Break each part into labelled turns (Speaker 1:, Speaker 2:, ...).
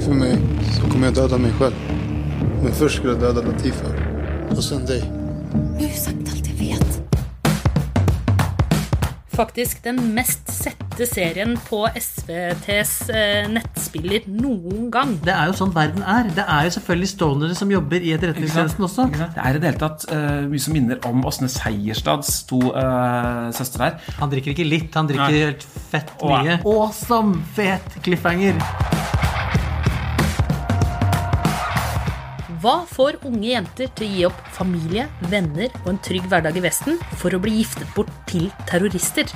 Speaker 1: ljuger för mig så kommer jag döda mig själv. Men först skulle jag döda Latifa. Och sen dig.
Speaker 2: Jag har ju sagt allt jag vet.
Speaker 3: Faktisk den mest sette serien på SVTs eh, nettspiller noen gang.
Speaker 4: Det er jo sånn verden er. Det er jo selvfølgelig stonere som jobber i Etterretningstjenesten også.
Speaker 5: Det er i det hele tatt eh, mye som minner om Åsne Seierstads to uh, søstre her.
Speaker 4: Han drikker ikke litt, han drikker
Speaker 5: Nei.
Speaker 4: helt fett
Speaker 5: Åh.
Speaker 4: mye. Awesome fet cliffhanger.
Speaker 3: Hva får unge jenter til å gi opp familie, venner og en trygg hverdag i Vesten for å bli giftet bort til terrorister?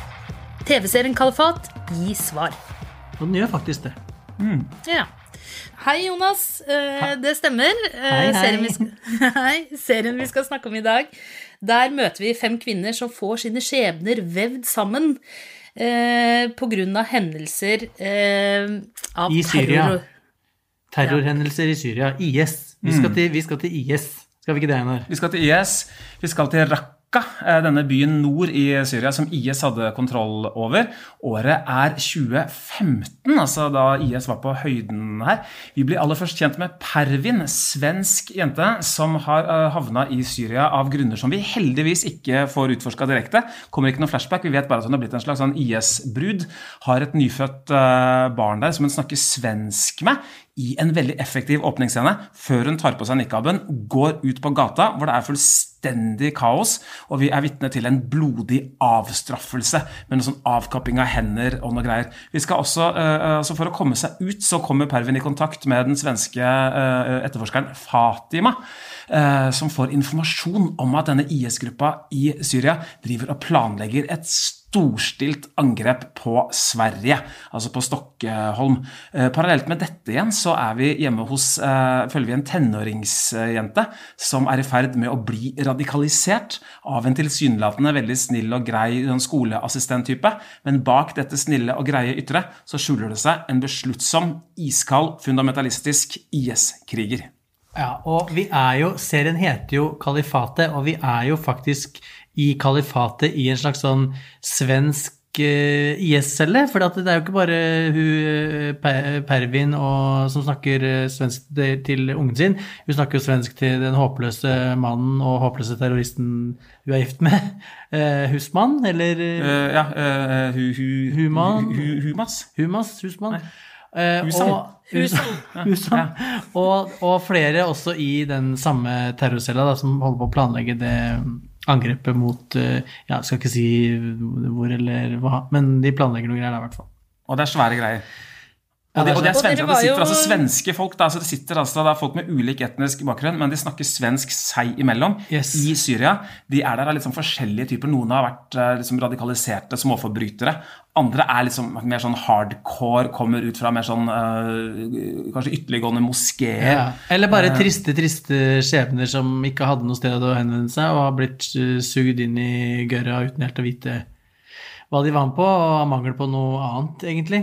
Speaker 3: TV-serien Kalifat gir svar.
Speaker 4: Og den gjør faktisk det.
Speaker 3: Ja. Hei, Jonas. Eh, det stemmer. Eh,
Speaker 4: Hei, hei.
Speaker 3: Serien, vi skal, hei. serien vi skal snakke om i dag, der møter vi fem kvinner som får sine skjebner vevd sammen eh, av hendelser eh, av
Speaker 4: I Syria.
Speaker 3: terror.
Speaker 4: Terrorhendelser i Syria. IS. Vi skal, til, vi skal til IS. Skal vi ikke det, Einar?
Speaker 5: Vi skal til IS. Vi skal til Raqqa, eh, denne byen nord i Syria som IS hadde kontroll over. Året er 2015, altså da IS var på høyden her. Vi blir aller først kjent med Pervin, svensk jente som har eh, havna i Syria av grunner som vi heldigvis ikke får utforska direkte. Kommer ikke noe flashback, vi vet bare at hun har blitt en slags sånn IS-brud. Har et nyfødt eh, barn der som hun snakker svensk med i en veldig effektiv åpningsscene før hun tar på seg nikaben, går ut på gata hvor det er fullstendig kaos, og vi er vitne til en blodig avstraffelse med noe sånn avkapping av hender og noe greier. Vi skal også, eh, altså For å komme seg ut så kommer Pervin i kontakt med den svenske eh, etterforskeren Fatima, eh, som får informasjon om at denne IS-gruppa i Syria driver og planlegger et storstilt angrep på Sverige, altså på Stockholm. Eh, parallelt med dette igjen så er vi hjemme hos eh, følger vi en tenåringsjente som er i ferd med å bli radikalisert av en tilsynelatende veldig snill og grei sånn skoleassistenttype. Men bak dette snille og greie ytre så skjuler det seg en besluttsom, iskald, fundamentalistisk IS-kriger.
Speaker 4: Ja, og vi er jo Serien heter jo Kalifatet, og vi er jo faktisk i kalifatet i en slags sånn svensk eh, IS-celle. For det er jo ikke bare hun eh, Pervin og, som snakker eh, svensk til- ungen sin. Hun snakker jo svensk til den håpløse mannen og håpløse terroristen hun er gift med. Eh, husmann, eller
Speaker 5: ja, hu, hu,
Speaker 4: Human.
Speaker 5: hu, hu, Humas.
Speaker 4: Humas, husmann.
Speaker 5: Husam.
Speaker 4: og, Husam. Og flere også i den samme terrorcella som holder på å planlegge det angrepet mot eh, Ja, skal ikke si hvor eller hva, men de planlegger noe greier der, i hvert fall.
Speaker 5: Og det er svære greier. Og
Speaker 4: er
Speaker 5: og det, er
Speaker 3: sant.
Speaker 5: Svenske, og det sitter altså svenske folk da, så det sitter altså, det er folk med ulik etnisk bakgrunn, men de snakker svensk seg imellom
Speaker 4: Yes.
Speaker 5: i Syria. De er der av sånn forskjellige typer. Noen har vært eh, liksom, radikaliserte småforbrytere. Andre er liksom mer sånn hardcore, kommer ut fra mer sånn eh, kanskje ytterliggående moskeer.
Speaker 4: Ja. Eller bare triste, triste skjebner som ikke hadde noe sted å henvende seg, og har blitt eh, sugd inn i gørra uten helt å vite hva de var med på, og har mangel på noe annet, egentlig.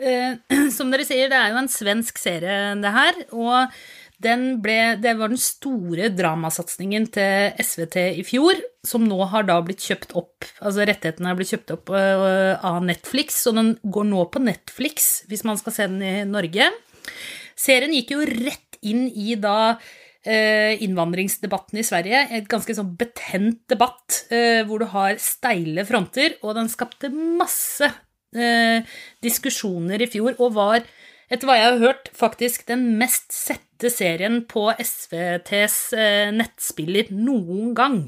Speaker 3: Eh, som dere sier, det er jo en svensk serie, det her. Og ble, det var den store dramasatsingen til SVT i fjor, som nå har da blitt kjøpt opp. Altså rettighetene har blitt kjøpt opp eh, av Netflix, og den går nå på Netflix hvis man skal se den i Norge. Serien gikk jo rett inn i da eh, innvandringsdebatten i Sverige. Et ganske sånn betent debatt eh, hvor du har steile fronter, og den skapte masse diskusjoner i fjor, og var, etter hva jeg har hørt, faktisk den mest sette serien på SVTs eh, nettspiller noen gang.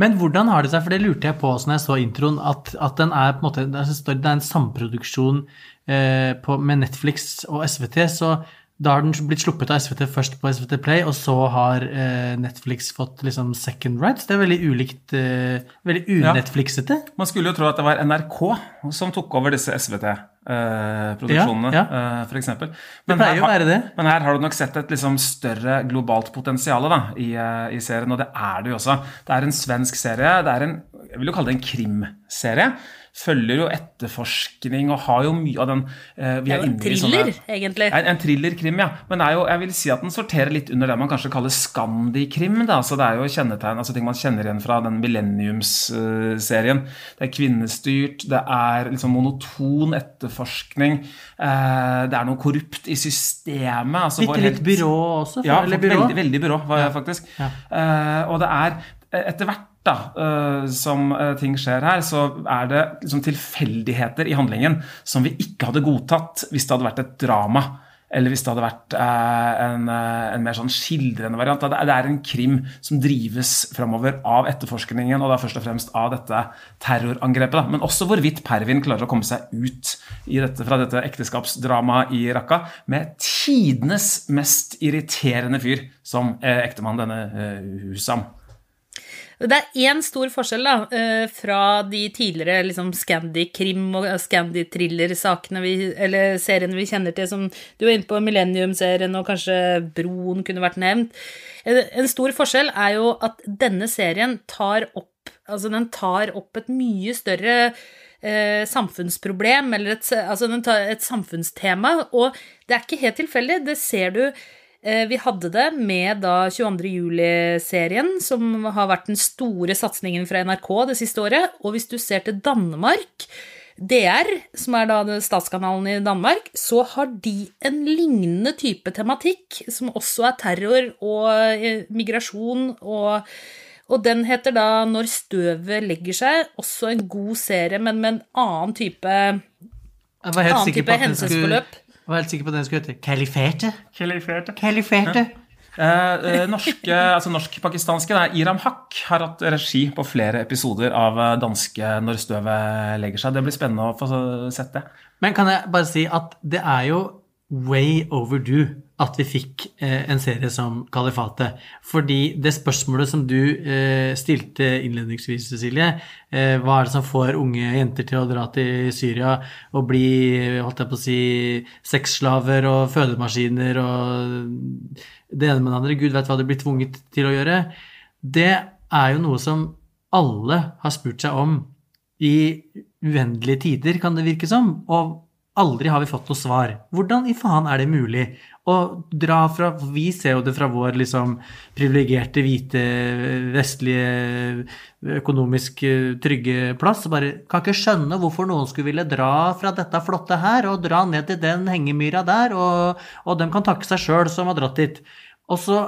Speaker 4: Men hvordan har det seg, for det lurte jeg på også når jeg så introen, at, at den er på en måte, det er en samproduksjon eh, på, med Netflix og SVT, så da har den blitt sluppet av SVT først på SVT Play, og så har eh, Netflix fått liksom second rights. Det er veldig ulikt, eh, veldig unetflixete.
Speaker 5: Man skulle jo tro at det var NRK som tok over disse SVT-produksjonene,
Speaker 4: Ja,
Speaker 5: eh, for eksempel.
Speaker 4: Det pleier jo være det.
Speaker 5: Men her har du nok sett et liksom større globalt potensial da, i, uh, i serien, og det er det jo også. Det er en svensk serie. Det er en, jeg vil jo kalle det en krimserie. Følger jo etterforskning og har jo mye av den eh, vi
Speaker 3: er
Speaker 5: inne i
Speaker 3: thriller,
Speaker 5: sånne-
Speaker 3: egentlig.
Speaker 5: en, en thrillerkrim, ja. Men er jo, jeg vil si at den sorterer litt under det man kanskje kaller skandikrim. Da. Så det er jo kjennetegn, altså ting man kjenner igjen fra den millenniumsserien. Det er kvinnestyrt, det er liksom monoton etterforskning. Eh, det er noe korrupt i systemet. Altså
Speaker 4: Bitte litt
Speaker 5: helt-
Speaker 4: byrå også.
Speaker 5: ja,
Speaker 4: eller byrå.
Speaker 5: veldig, veldig byrå, var jeg faktisk. Eh, og det er eh, etter hvert da, eh, som eh, ting skjer her, så er det liksom tilfeldigheter i handlingen som vi ikke hadde godtatt hvis det hadde vært et drama. Eller hvis det hadde vært eh, en, en mer sånn skildrende variant. Det er, en krim som drives framover av etterforskningen, og da først og fremst av dette terrorangrepet. Da. Men også hvorvidt Pervin klarer å komme seg ut dette, fra dette ekteskapsdramaet i Raqqa med tidenes mest irriterende fyr som ektemann, denne Husam.
Speaker 3: Det er én stor forskjell da, eh, fra de tidligere liksom, Scandi-krim- og Scandi-thriller-sakene, vi- eller seriene vi kjenner til, som du var inne på, Millennium-serien og kanskje Broen kunne vært nevnt. En en stor forskjell er jo at denne serien tar opp Altså, tar opp et mye større eh, samfunnsproblem, eller et, altså et samfunnstema, og det er ikke helt tilfeldig. Det ser du Eh, Vi hadde det med da 22. juli-serien, som har vært den store satsingen fra NRK det siste året. Og hvis du ser til Danmark, DR, som er da statskanalen i Danmark, så har de en lignende type tematikk, som også er terror og eh, migrasjon og og den heter da Når støvet legger seg, også en god serie, men med en annen type,
Speaker 4: Jeg var helt
Speaker 3: annen type hendelsesforløp.
Speaker 4: Jeg var helt sikker på at den skulle hete Kalifate.
Speaker 5: Kaliferte.
Speaker 4: Kaliferte.
Speaker 5: Eh, eh, norske, altså Norsk-pakistanske er Iram Haq har hatt regi på flere episoder av eh, danske Når støvet legger seg. Det blir spennende å få sett det.
Speaker 4: Men kan jeg bare si at det er jo way overdue at vi fikk eh, en serie som Kalifatet. Fordi det spørsmålet som du eh, stilte innledningsvis, Cecilie, eh, hva er det som får unge jenter til å dra til Syria og bli holdt jeg på å si, sexslaver og fødemaskiner og det ene med det andre, gud vet hva de blir tvunget til å gjøre, det er jo noe som alle har spurt seg om i uendelige tider, kan det virke som. Og aldri har vi fått noe svar. Hvordan i faen er det mulig å dra fra Vi ser jo det fra vår liksom privilegerte, hvite, vestlige, økonomisk eh, trygge plass. Bare kan ikke skjønne hvorfor noen skulle ville dra fra dette flotte her og dra ned til den hengemyra der, og, og de kan takke seg sjøl som har dratt dit. Og så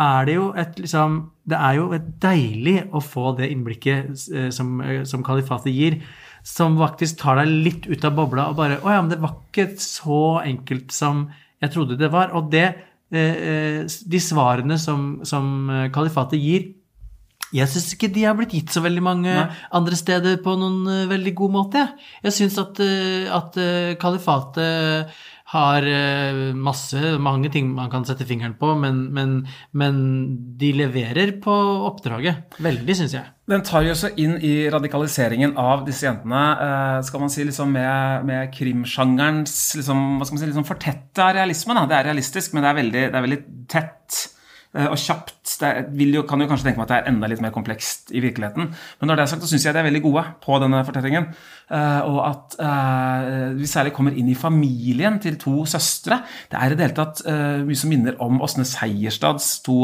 Speaker 4: er det jo et liksom Det er jo deilig å få det innblikket eh, som, eh, som kalifatet gir, som faktisk tar deg litt ut av bobla og bare Å ja, men det var ikke så enkelt som jeg trodde det var. Og det eh, eh, De svarene som, som eh, kalifatet gir jeg syns ikke de har blitt gitt så veldig mange
Speaker 5: Nei.
Speaker 4: andre steder på noen veldig god måte. jeg. Syns at, at kalifatet har eh, masse, mange ting man kan sette fingeren på, men, men, men de leverer på oppdraget. Veldig, syns jeg.
Speaker 5: Den tar jo også inn i radikaliseringen av disse jentene, eh, skal man si, liksom med, med krimsjangerens liksom, hva skal man si, liksom fortetta realisme. Da. Det er realistisk, men det er veldig, det er veldig tett eh, og kjapt. Jo, kan jo kanskje tenke meg at det er enda litt mer komplekst i virkeligheten. Men når det er sagt, så syns jeg de er veldig gode på denne fortellingen. Eh, og at eh, vi særlig kommer inn i familien til to søstre. Det er i det hele tatt eh, mye som minner om Åsne Seierstads to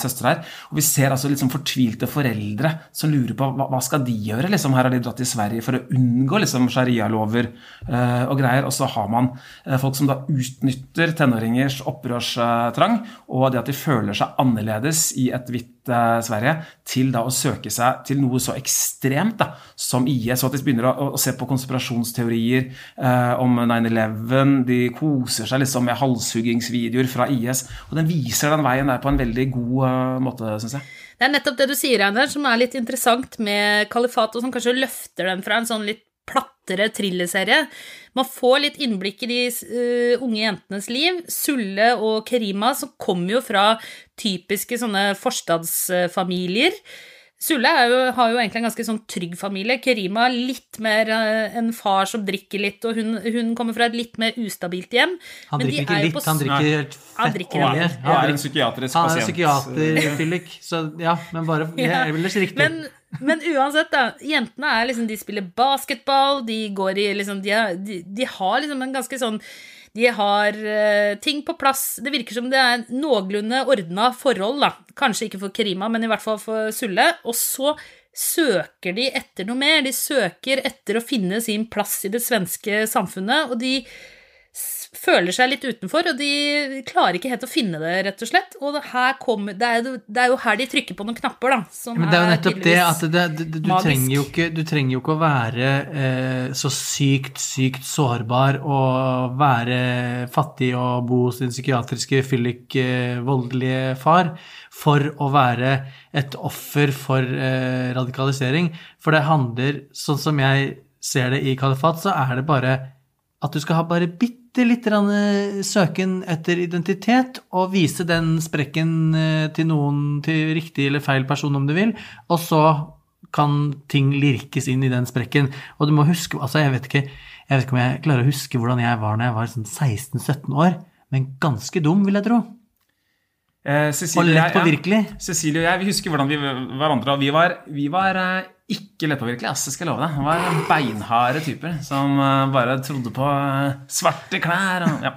Speaker 5: søstre her. Og vi ser altså liksom fortvilte foreldre som lurer på hva, hva skal de gjøre. Liksom, her har de dratt til Sverige for å unngå liksom, sharialover og greier. Og så har man folk som da utnytter tenåringers opprørstrang, og det at de føler seg annerledes i et hvitt uh, Sverige, til da å søke seg til noe så ekstremt da, som IS. Og at de begynner å, å se på konspirasjonsteorier uh, om 9-11. De koser seg liksom med halshuggingsvideoer fra IS. Og den viser den veien der på en veldig god uh, måte, syns jeg.
Speaker 3: Det er nettopp det du sier, Einar, som er litt interessant med Kalifat, og som kanskje løfter den fra en sånn litt plattere thrillerserie. Man får litt innblikk i de uh, unge jentenes liv. Sulle og Kerima, som kommer jo fra typiske sånne forstadsfamilier. Sulle er jo, har jo egentlig en ganske sånn trygg familie. Kerima litt mer eh, en far som drikker litt, og hun, hun kommer fra et litt mer ustabilt hjem.
Speaker 4: Han
Speaker 3: Men
Speaker 4: drikker ikke
Speaker 3: er
Speaker 4: litt,
Speaker 3: på
Speaker 4: han drikker helt
Speaker 3: Han
Speaker 4: fett
Speaker 3: drikker
Speaker 4: han,
Speaker 3: alt.
Speaker 5: Han
Speaker 4: Han
Speaker 5: er en psykiatrisk
Speaker 4: Han er
Speaker 5: en
Speaker 4: psykiaterfyllik, så ja, men bare
Speaker 3: Ja.
Speaker 4: ellers riktig.
Speaker 3: Men Men uansett, da. Jentene er liksom De spiller basketball, de går i liksom De, har- de, de har liksom en ganske sånn de har uh, ting på plass. Det virker som det er noenlunde ordna forhold, da. Kanskje ikke for Kerima, men i hvert fall for Sulle. Og så søker de etter noe mer. De søker etter å finne sin plass i det svenske samfunnet, og de føler seg litt utenfor, og de klarer ikke helt å finne det, rett og slett. Og kommer, det, er, det er jo her de trykker på noen knapper, da. Som
Speaker 4: Men det er jo nettopp det at det, du, trenger jo ikke, du trenger jo ikke å være eh, så sykt, sykt sårbar og være fattig og bo hos din psykiatriske fyllik eh, voldelige far for å være et offer for eh, radikalisering. For det handler, sånn som jeg ser det i Kalifat, så er det bare at du skal ha bare bitte litt grann, eh, søken etter identitet, og vise den sprekken eh, til noen, til riktig eller feil person om du vil, og så kan ting lirkes inn i den sprekken. Og du må huske, altså jeg vet ikke, jeg vet ikke om jeg klarer å huske hvordan jeg var når jeg var sånn 16-17 år, men ganske dum, vil jeg tro.
Speaker 5: Eh,
Speaker 4: Og
Speaker 5: Cecilie,
Speaker 4: lett
Speaker 5: og jeg-
Speaker 4: påvirkelig.
Speaker 5: Ja, Cecilie og jeg vi husker hvordan vi hverandre og vi var, vi var eh, ikke lettpåvirkelige, ass, det skal jeg love deg. Vi var beinharde typer som eh, bare trodde på svarte klær og ja.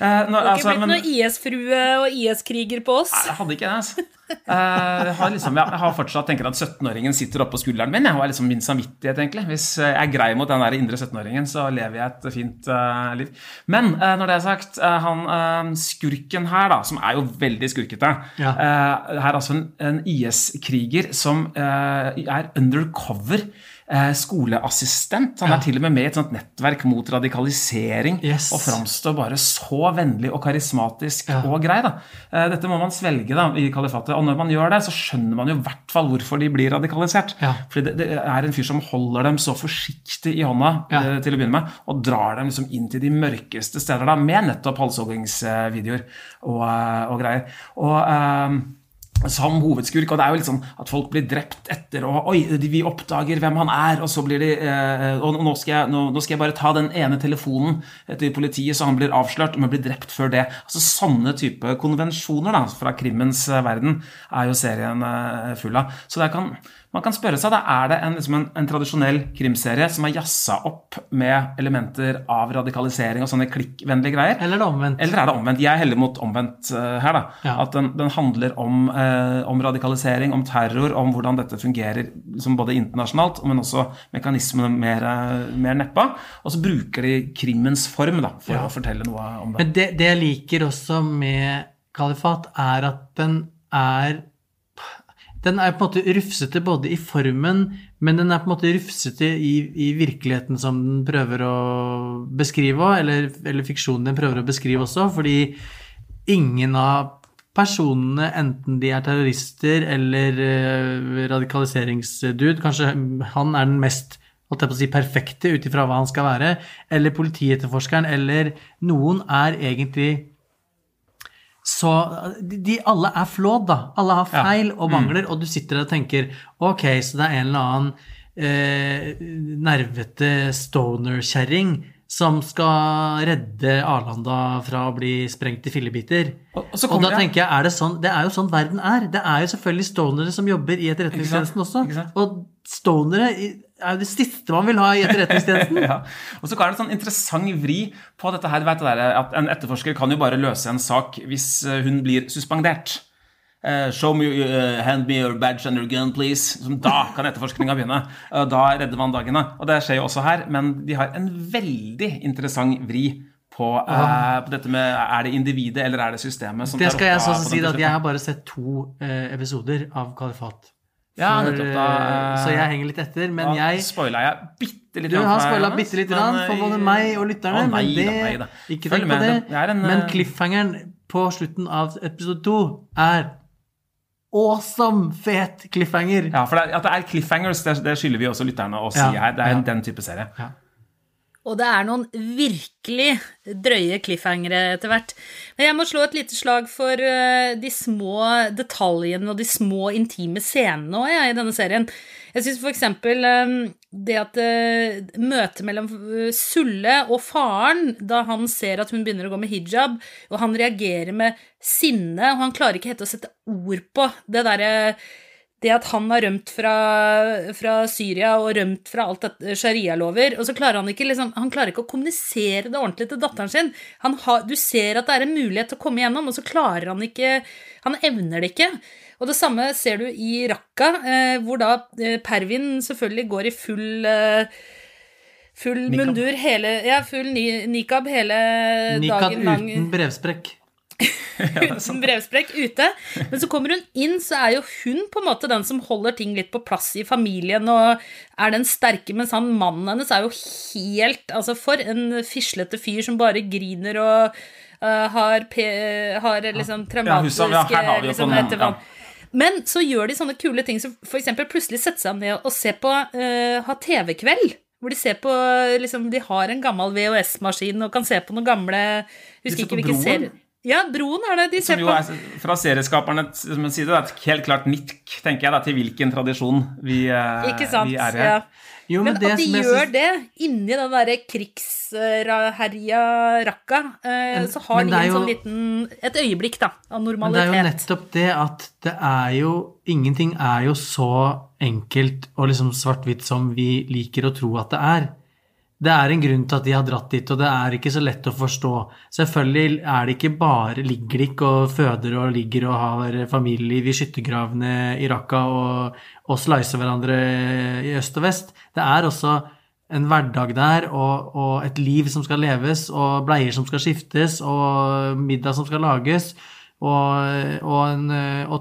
Speaker 5: Eh, nå,
Speaker 3: Det har
Speaker 5: altså,
Speaker 3: ikke blitt
Speaker 5: men-
Speaker 3: noe IS-frue og IS-kriger på oss.
Speaker 5: Nei, jeg hadde ikke det, altså. Eh, jeg, har liksom, jeg har fortsatt tenker at 17-åringen sitter oppå skulderen min. Jeg har liksom min samvittighet, egentlig. Hvis jeg er grei mot den der indre 17-åringen, så lever jeg et fint uh, liv. Men uh, når det er sagt, uh, han eh, skurken her, da, som er jo veldig skurkete
Speaker 4: Ja.
Speaker 5: eh, Her er altså en, en IS-kriger som eh, er undercover. Eh, skoleassistent. Han er til og med med i et sånt nettverk mot radikalisering.
Speaker 4: Yes.
Speaker 5: Og framstår bare så vennlig og karismatisk
Speaker 4: Ja.
Speaker 5: og grei. da. Eh, Dette må man svelge da, i kalifatet. Og når man gjør det, så skjønner man jo i hvert fall hvorfor de blir radikalisert.
Speaker 4: Ja.
Speaker 5: Fordi det, det er en fyr som holder dem så forsiktig i hånda
Speaker 4: Ja.
Speaker 5: eh, til å begynne med, og drar dem liksom inn til de mørkeste steder da, med nettopp halshoggingsvideoer og, og greier. Og eh, som hovedskurk, og det er jo litt sånn at folk blir drept etter og Oi, vi oppdager hvem han er, og så blir de eh, Og nå skal, jeg, nå, nå skal jeg bare ta den ene telefonen til politiet, så han blir avslørt, men blir drept før det. Altså Sånne type konvensjoner da, fra krimmens verden er jo serien eh, full av. Så det kan, man kan spørre seg, da er det en, liksom en, en tradisjonell krimserie som er jazza opp med elementer av radikalisering og sånne klikkvennlige greier?
Speaker 4: Eller det.
Speaker 5: Eller er det omvendt? Jeg heller mot omvendt uh, her. da.
Speaker 4: Ja.
Speaker 5: At den, den handler om, uh, om radikalisering, om terror, om hvordan dette fungerer liksom både internasjonalt, men også mekanismene mer, eh, mer neppa. Og så bruker de krimmens form da, for
Speaker 4: Ja.
Speaker 5: å fortelle noe om det.
Speaker 4: Men det, det jeg liker også med kalifat, er at den er Den er på en måte rufsete både i formen, men den er på en måte rufsete i, i virkeligheten som den prøver å beskrive eller, eller fiksjonen den prøver å beskrive også, fordi ingen av personene, enten de er terrorister eller uh, radikaliseringsdude Kanskje han er den mest holdt jeg på å si, perfekte ut ifra hva han skal være, eller politietterforskeren, eller noen er egentlig så de, alle er flåd da. Alle har
Speaker 5: Ja.
Speaker 4: feil og mangler, og du sitter og tenker ok, så det er en eller annen eh, nervete stoner-kjerring som skal redde Arlanda fra å bli sprengt i fillebiter.
Speaker 5: Og- og
Speaker 4: Og da
Speaker 5: det-
Speaker 4: tenker jeg, er det sånn Det er jo sånn verden er. Det er jo selvfølgelig stonere som jobber i Etterretningstjenesten også. Og stonere er det siste man vil ha i Etterretningstjenesten.
Speaker 5: ja. Og så er det en sånn interessant vri på dette her. Vet dere, at En etterforsker kan jo bare løse en sak hvis eh, hun blir suspendert. Uh, show me, uh, hand me your badge and your gun, please. Som da kan etterforskninga begynne. Uh, da redder man dagene. Og det skjer jo også her, men de har en veldig interessant vri på, uh, på dette med er det individet eller er det systemet som
Speaker 4: Det skal jeg
Speaker 5: opp
Speaker 4: så
Speaker 5: da på
Speaker 4: si at jeg har bare sett to uh, episoder av Kalifat.
Speaker 5: Ja, nettopp, da,
Speaker 4: eh, så jeg henger litt etter. Men
Speaker 5: ja,
Speaker 4: jeg
Speaker 5: spoila jeg bitte litt.
Speaker 4: Du har spoila bitte lite grann for
Speaker 5: eh,
Speaker 4: både meg og lytterne.
Speaker 5: å, nei
Speaker 4: men det,
Speaker 5: nei da.
Speaker 4: Ikke tenk på det.
Speaker 5: det en,
Speaker 4: men
Speaker 5: eh,
Speaker 4: cliffhangeren på slutten av episode to er awesome fet cliffhanger.
Speaker 5: Ja, for det, at det er cliffhangers, det, det skylder vi også lytterne å si
Speaker 4: Ja,
Speaker 5: her. Det er
Speaker 4: ja.
Speaker 5: den type serie.
Speaker 3: Og det er noen virkelig drøye cliffhangere etter hvert. Men jeg må slå et lite slag for eh, de små detaljene og de små intime scenene òg, jeg, i denne serien. Jeg syns eksempel eh, det at eh, møtet mellom Sulle og faren, da han ser at hun begynner å gå med hijab, og han reagerer med sinne, og han klarer ikke helt å sette ord på det derre det at han har rømt fra, fra Syria og rømt fra alt dette sharialover, og så klarer han ikke liksom, han klarer ikke å kommunisere det ordentlig til datteren sin. Han har, du ser at det er en mulighet til å komme igjennom, og så klarer han ikke Han evner det ikke. Og det samme ser du i Raqqa, eh, hvor da eh, Pervin selvfølgelig går i full eh, Full
Speaker 5: Nikab.
Speaker 3: mundur hele Ja, full ni, nikab hele
Speaker 4: nikab
Speaker 3: dagen lang Nikab
Speaker 4: uten brevsprekk.
Speaker 3: Uten brevsprekk ute. Men så kommer hun inn, så er jo hun på en måte den som holder ting litt på plass i familien og er den sterke, mens han mannen hennes er jo helt Altså, for en fislete fyr som bare griner og uh, har, har liksom
Speaker 5: Ja, ja,
Speaker 3: traumatiske
Speaker 5: vi jo
Speaker 3: liksom,
Speaker 5: sånn, ja.
Speaker 3: Men så gjør de sånne kule ting som eksempel plutselig setter seg ned og ser på uh, Ha TV-kveld. Hvor de ser på liksom, De har en gammel VHS-maskin og kan se på noen gamle Husker ikke hvilken serie Ja, Broen er det. De ser på
Speaker 5: er fra serieskapernes side det er det, helt klart nikk, tenker jeg, da, til hvilken tradisjon vi, eh,
Speaker 3: Ikke sant?
Speaker 5: vi er i.
Speaker 3: Ja.
Speaker 4: Jo,
Speaker 3: Men,
Speaker 4: men, det
Speaker 3: at de
Speaker 4: som
Speaker 3: gjør
Speaker 4: synes...
Speaker 3: det inni den derre krigsherja Raqqa, eh,
Speaker 4: Men-
Speaker 3: så har
Speaker 4: men
Speaker 3: de en
Speaker 4: jo-
Speaker 3: sånn liten Et øyeblikk, da, av
Speaker 4: Men det er jo nettopp det at det er jo Ingenting er jo så enkelt og liksom svart-hvitt som vi liker å tro at det er. Det er en grunn til at de har dratt dit, og det er ikke så lett å forstå. Selvfølgelig er det ikke bare ligger de ikke og føder og ligger og har familieliv i skyttergravene i Raqqa og, og slicer hverandre i øst og vest. Det er også en hverdag der og, og et liv som skal leves, og bleier som skal skiftes, og middag som skal lages. Og, og, en,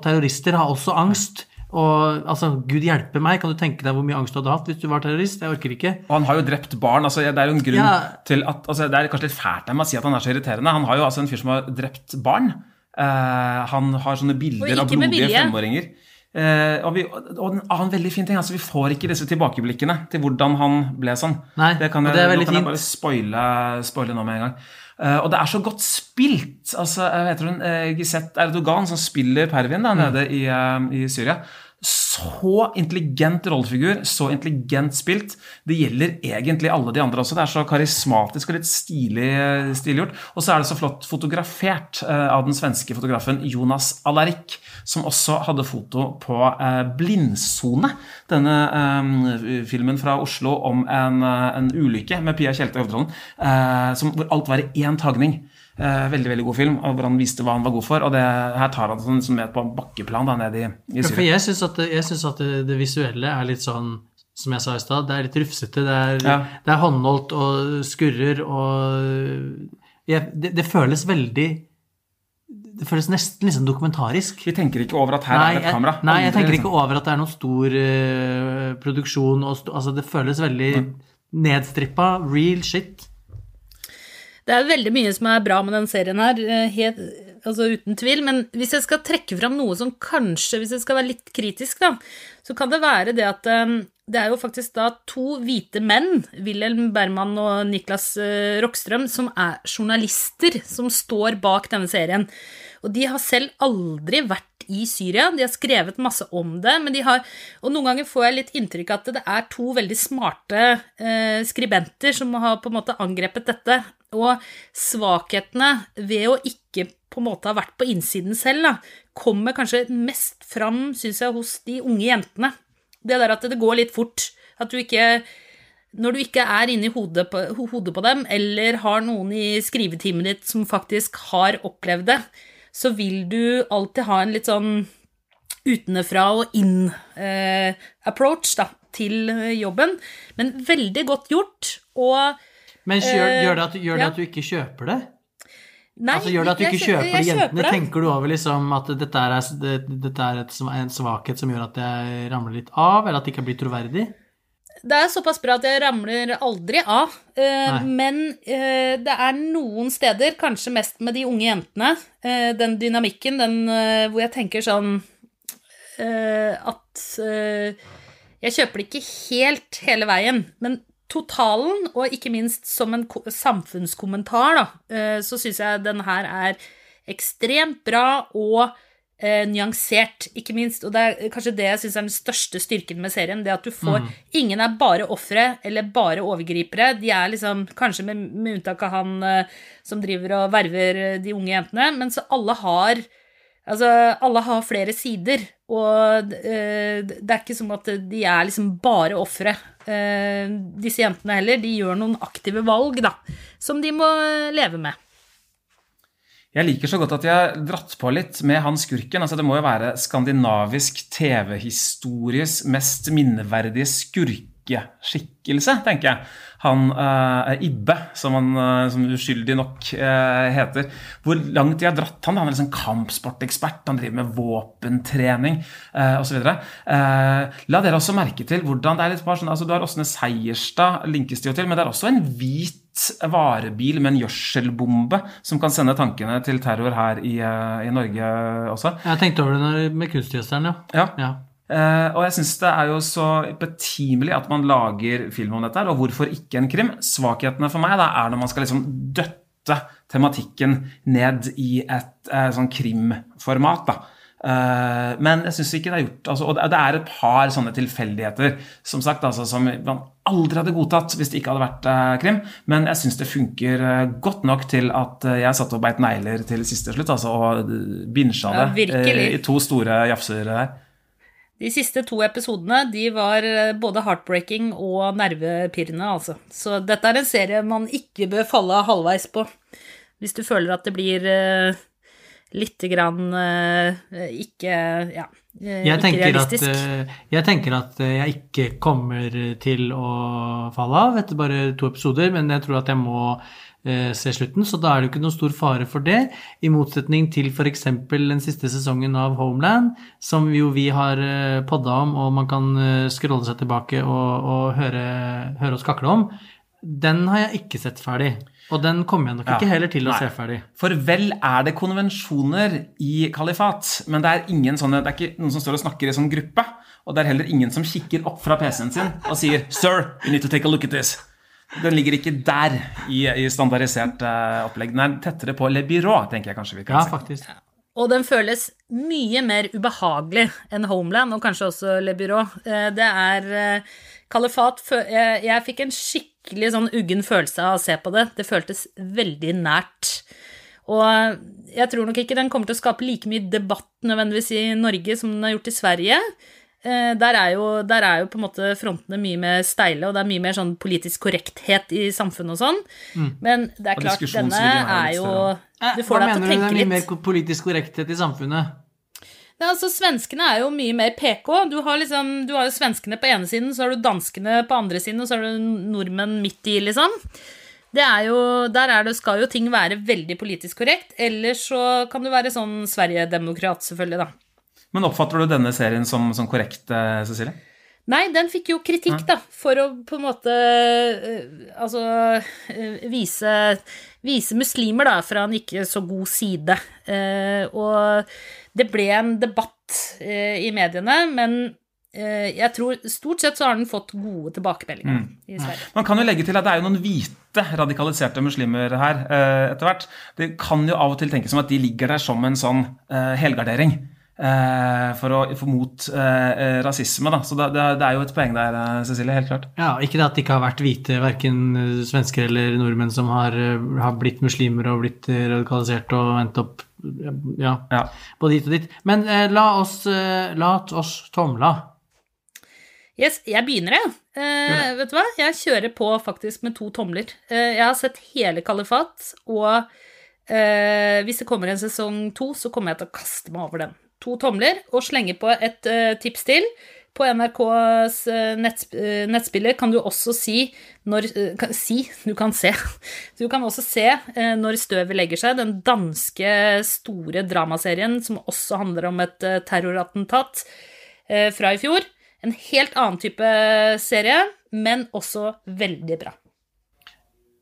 Speaker 4: terrorister har også angst. Og altså, gud hjelpe meg, kan du tenke deg hvor mye angst du hadde hatt hvis du var terrorist? Jeg orker ikke.
Speaker 5: Og han har jo drept barn. altså Det er jo en grunn
Speaker 4: Ja.
Speaker 5: til at altså Det er kanskje litt fælt av meg å si at han er så irriterende. Han har jo altså en fyr som har drept barn. Uh, han har sånne bilder av blodige femåringer. Uh, og, vi, og en annen veldig fin ting, altså vi får ikke disse tilbakeblikkene til hvordan han ble sånn.
Speaker 4: Nei,
Speaker 5: det kan jeg,
Speaker 4: det er
Speaker 5: nå kan jeg bare spoile, spoile nå med en gang. Eh, og det er så godt spilt. altså, Gisette Erdogan, som spiller Pervin da,
Speaker 4: Mm.
Speaker 5: nede i, eh, i Syria. Så intelligent rollefigur, så intelligent spilt. Det gjelder egentlig alle de andre også. Det er så karismatisk og litt stilig stilgjort. Og så er det så flott fotografert eh, av den svenske fotografen Jonas Alarik, som også hadde foto på eh, Blindsone. Denne eh, filmen fra Oslo om en, en ulykke med Pia Tjelte i hovedrollen, hvor alt var i én tagning. Eh, veldig veldig god film, og hvor han viste hva han var god for. Og det, her tar han sånn, sånn med på bakkeplan da, ned i, i
Speaker 4: Ja, For jeg syns at, jeg synes at det, det visuelle er litt sånn som jeg sa i stad, det er litt rufsete. Det er,
Speaker 5: Ja.
Speaker 4: det er håndholdt og skurrer og jeg, det, det føles veldig Det føles nesten sånn dokumentarisk.
Speaker 5: Vi tenker ikke over at her er det et kamera.
Speaker 4: nei, jeg tenker
Speaker 5: liksom.
Speaker 4: ikke over at det er noen stor uh, produksjon. Og sto, altså det føles veldig nedstrippa. Real shit.
Speaker 3: Det er veldig mye som er bra med den serien her, eh, helt, altså uten tvil. Men hvis jeg skal trekke fram noe som kanskje, hvis jeg skal være litt kritisk, da, så kan det være det at eh, det er jo faktisk da to hvite menn, Wilhelm Berman og Niklas eh, Rockstrøm, som er journalister som står bak denne serien. Og de har selv aldri vært i Syria. De har skrevet masse om det, men de har Og noen ganger får jeg litt inntrykk av at det er to veldig smarte eh, skribenter som har på en måte angrepet dette. Og svakhetene ved å ikke på en måte ha vært på innsiden selv, da, kommer kanskje mest fram, syns jeg, hos de unge jentene. Det der at det går litt fort. At du ikke når du ikke er inni hodet på, hodet på dem, eller har noen i skrivetimen ditt som faktisk har opplevd det, så vil du alltid ha en litt sånn utenfra og inn-approach da, til eh, jobben. Men veldig godt gjort, og
Speaker 4: Men gjør,
Speaker 3: Eh,
Speaker 4: gjør, det at, gjør det
Speaker 3: ja.
Speaker 4: at du ikke kjøper det?
Speaker 3: Nei,
Speaker 4: altså, gjør det at du ikke
Speaker 3: kjøper,
Speaker 4: kjøper de jentene?
Speaker 3: det.
Speaker 4: Tenker du over liksom at dette er, dette er et, en svakhet som gjør at jeg ramler litt av, eller at det ikke blir troverdig?
Speaker 3: Det er såpass bra at jeg ramler aldri av. eh, men eh, det er noen steder, kanskje mest med de unge jentene, eh, den dynamikken, den hvor jeg tenker sånn at Jeg kjøper det ikke helt hele veien, men totalen, og ikke minst som en samfunnskommentar, da, eh, så syns jeg den her er ekstremt bra og eh, nyansert, ikke minst. Og det er kanskje det jeg syns er den største styrken med serien. Det at du får Ingen er bare ofre eller bare overgripere. De er liksom, kanskje med, med unntak av han eh, som driver og verver eh, de unge jentene, men så alle har Altså, alle har flere sider, og eh, det er ikke som at de er liksom bare ofre. Eh, disse jentene heller, de gjør noen aktive valg, da, som de må leve med.
Speaker 5: Jeg liker så godt at de har dratt på litt med han skurken. altså Det må jo være skandinavisk TV-histories mest minneverdige skurkeskikkelse, tenker jeg. Han eh, Ibbe, som han eh, som uskyldig nok eh, heter. Hvor langt de har dratt han. Han er liksom kampsportekspert, han driver med våpentrening eh, osv. Eh, la dere også merke til hvordan det er litt bare sånn, altså Du har Åsne Seierstad, linkes jo til, men det er også en hvit varebil med en gjødselbombe som kan sende tankene til terror her i, eh, i Norge også.
Speaker 4: Jeg tenkte over det med kunstgjødselen, ja.
Speaker 5: Ja.
Speaker 4: ja.
Speaker 5: Eh, og jeg syns det er jo så betimelig at man lager film om dette. Og hvorfor ikke en krim? Svakhetene for meg da, er når man skal liksom døtte tematikken ned i et uh, sånn krimformat. da. Uh, men jeg syns ikke det er gjort altså, Og det er et par sånne tilfeldigheter som sagt, altså, som man aldri hadde godtatt hvis det ikke hadde vært krim. Men jeg syns det funker godt nok til at jeg satt og beit negler til siste slutt. altså, Og binsja det ja, i to store jafser her.
Speaker 3: De siste to episodene de var eh, både heartbreaking og nervepirrende, altså. Så dette er en serie man ikke bør falle halvveis på. Hvis du føler at det blir lite grann eh, ikke Ja, eh,
Speaker 4: Jeg
Speaker 3: ikke
Speaker 4: realistisk. at, eh, jeg tenker at eh, jeg ikke kommer til å falle av etter bare to episoder, men jeg tror at jeg må eh, se slutten, så da er det jo ikke noen stor fare for det. I motsetning til f.eks. den siste sesongen av Homeland, som jo vi har eh, podda om, og man kan eh, scrolle seg tilbake og, og høre, høre oss kakle om. Den har jeg ikke sett ferdig. Og den kommer jeg nok
Speaker 5: Ja.
Speaker 4: ikke heller til å
Speaker 5: Nei.
Speaker 4: se ferdig.
Speaker 5: For vel er det konvensjoner i kalifat, men det er ingen sånne, det er ikke noen som står og snakker i sånn gruppe. Og det er heller ingen som kikker opp fra PC-en sin og sier 'Sir, you need to take a look at this'. Den ligger ikke der i, i standardisert uh, opplegg. Den er tettere på Le Byrå, tenker jeg kanskje vi kan
Speaker 4: Ja,
Speaker 5: si.
Speaker 4: faktisk.
Speaker 3: Og den føles mye mer ubehagelig enn Homeland, og kanskje også Le Byrå. Eh, Det er eh, Kalifat Jeg, jeg fikk en skikkelig sånn uggen følelse av å se på det. Det føltes veldig nært. Og jeg tror nok ikke den kommer til å skape like mye debatt nødvendigvis i Norge som den har gjort i Sverige. Eh, Der er, jo, der er jo på en måte frontene mye mer steile, og det er mye mer sånn politisk korrekthet i samfunnet og sånn. Men det er klart, denne
Speaker 5: er
Speaker 3: jo. Du får deg til å
Speaker 4: mener du det
Speaker 3: tenke
Speaker 4: er mye
Speaker 3: litt.
Speaker 4: mer politisk korrekthet i samfunnet?
Speaker 3: Ja, altså Svenskene er jo mye mer PK. Du har liksom, du har jo svenskene på ene siden, så har du danskene på andre siden, og så har du nordmenn midt i, liksom. Det er jo, der er det, skal jo ting være veldig politisk korrekt, ellers så kan du være sånn Sverigedemokrat, selvfølgelig, da.
Speaker 5: Men oppfatter du denne serien som, som korrekt, eh, Cecilie?
Speaker 3: Nei, den fikk jo kritikk, da, for å på en måte eh, Altså eh, vise, vise muslimer, da, fra en ikke så god side. Eh, og det ble en debatt i mediene, men jeg tror stort sett så har den fått gode tilbakemeldinger i Sverige.
Speaker 5: Man kan jo legge til at det er jo noen hvite radikaliserte muslimer her etter hvert. Det kan jo av og til tenkes som at de ligger der som en sånn helgardering. Eh, for å få mot eh, eh, rasisme, da. Så det, er jo et poeng der, Cecilie. Helt klart.
Speaker 4: Ja, ikke det at det ikke har vært hvite, verken svensker eller nordmenn som har, har blitt muslimer og blitt radikalisert og endt opp ja,
Speaker 5: Ja.
Speaker 4: både hit og dit. Men eh, la oss, eh, la oss tomla.
Speaker 3: Yes, jeg begynner, jeg. Eh, vet du hva? Jeg kjører på faktisk med to tomler. Eh, jeg har sett hele Kalifat, og eh, hvis det kommer en sesong to, så kommer jeg til å kaste meg over den. To tomler, og slenge på et eh, tips til. På NRKs eh, eh, nettspiller kan du også si når Si, du kan se. Du kan også se Når støvet legger seg, den danske store dramaserien som også handler om et terrorattentat fra i fjor. En helt annen type serie, men også veldig bra.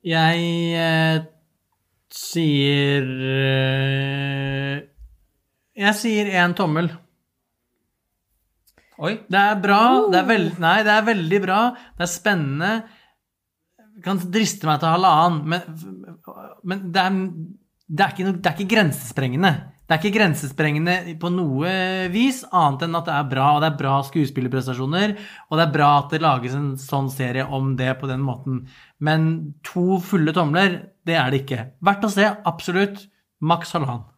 Speaker 4: Jeg eh, sier eh, Jeg sier én tommel.
Speaker 5: Oi.
Speaker 4: Det er bra. Det er veld, nei, det er veldig bra. Det er spennende. Jeg kan driste meg til halvannen, men, men det, er, det, er ikke noe, det er ikke grensesprengende. Det er ikke grensesprengende på noe vis, annet enn at det er bra. Og det er bra skuespillerprestasjoner, og det er bra at det lages en sånn serie om det på den måten. Men to fulle tomler, det er det ikke. Verdt å se, absolutt. Maks halvannen.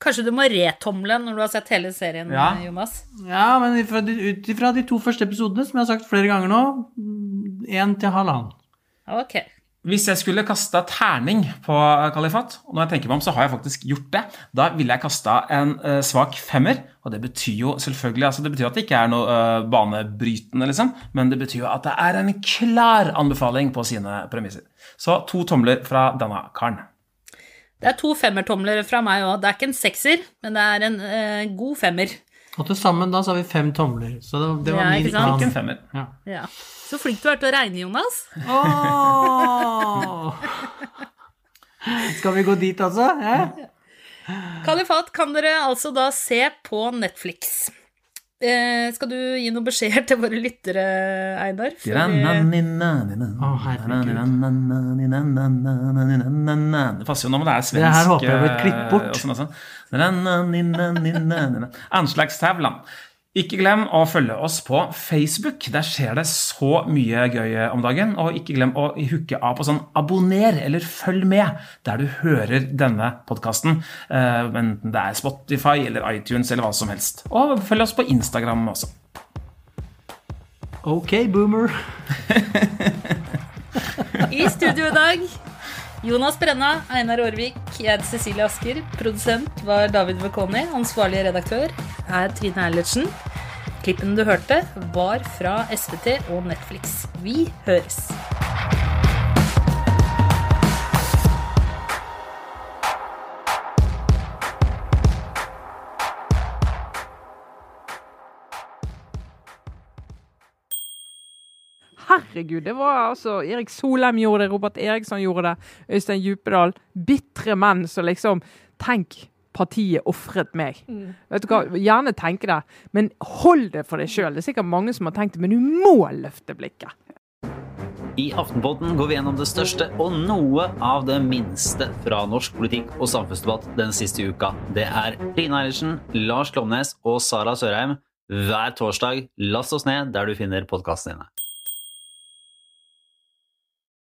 Speaker 3: Kanskje du må retomle når du har sett hele serien,
Speaker 4: Ja.
Speaker 3: Jonas?
Speaker 4: Ja, men ut ifra de to første episodene, som jeg har sagt flere ganger nå, én til halvannen.
Speaker 3: Ok.
Speaker 5: Hvis jeg skulle kasta terning på kalifat, og når jeg tenker meg om, så har jeg faktisk gjort det, da ville jeg kasta en eh, svak femmer. Og det betyr jo selvfølgelig altså Det betyr at det ikke er noe eh, banebrytende, liksom, men det betyr jo at det er en klar anbefaling på sine premisser. Så to tomler fra denne karen.
Speaker 3: Det er to femmertomler fra meg òg. Det er ikke en sekser, men det er en eh, god femmer.
Speaker 4: Og til sammen da så har vi fem tomler. Så det, det var
Speaker 3: Ja,
Speaker 4: min
Speaker 3: ikke
Speaker 5: en femmer.
Speaker 4: Ja.
Speaker 3: Ja. Så flink du er til å regne, Jonas.
Speaker 4: Åh! Skal vi gå dit, altså? Ja?
Speaker 3: Kalifat kan dere altså da se på Netflix. Eh, skal du gi noen beskjeder til våre lyttere, Einar? før
Speaker 4: oh, herregud.
Speaker 5: Det passer jo nå, men det er svensk.
Speaker 4: Det her håper jeg blir klippet bort.
Speaker 5: eh, sånn, sånn. Anslagstavlan. Ikke glem å følge oss på Facebook. Der skjer det så mye gøy om dagen. Og ikke glem å hooke av på sånn abonner eller følg med der du hører denne podkasten. Enten det er Spotify eller iTunes eller hva som helst. Og følg oss på Instagram også.
Speaker 4: Ok, boomer.
Speaker 3: I studio i dag Jonas Brenna, Einar Aarvik, jeg heter Cecilie Asker. Produsent var David Vekoni. Ansvarlig redaktør er Trine Eilertsen. Klippen du hørte, var fra SVT og Netflix. Vi høres.
Speaker 6: Herregud, det var altså Erik Solheim gjorde det, Robert Eriksson gjorde det, Øystein Djupedal. Bitre menn som liksom Tenk, partiet ofret meg. Vet du hva, Gjerne tenke det, men hold det for deg sjøl. Det er sikkert mange som har tenkt det, men du må løfte blikket.
Speaker 7: I Aftenpodden går vi gjennom det største og noe av det minste fra norsk politikk og samfunnsdebatt den siste uka. Det er Line Eilertsen, Lars Klomnes og Sara Sørheim hver torsdag. Last oss ned der du finner podkastene dine.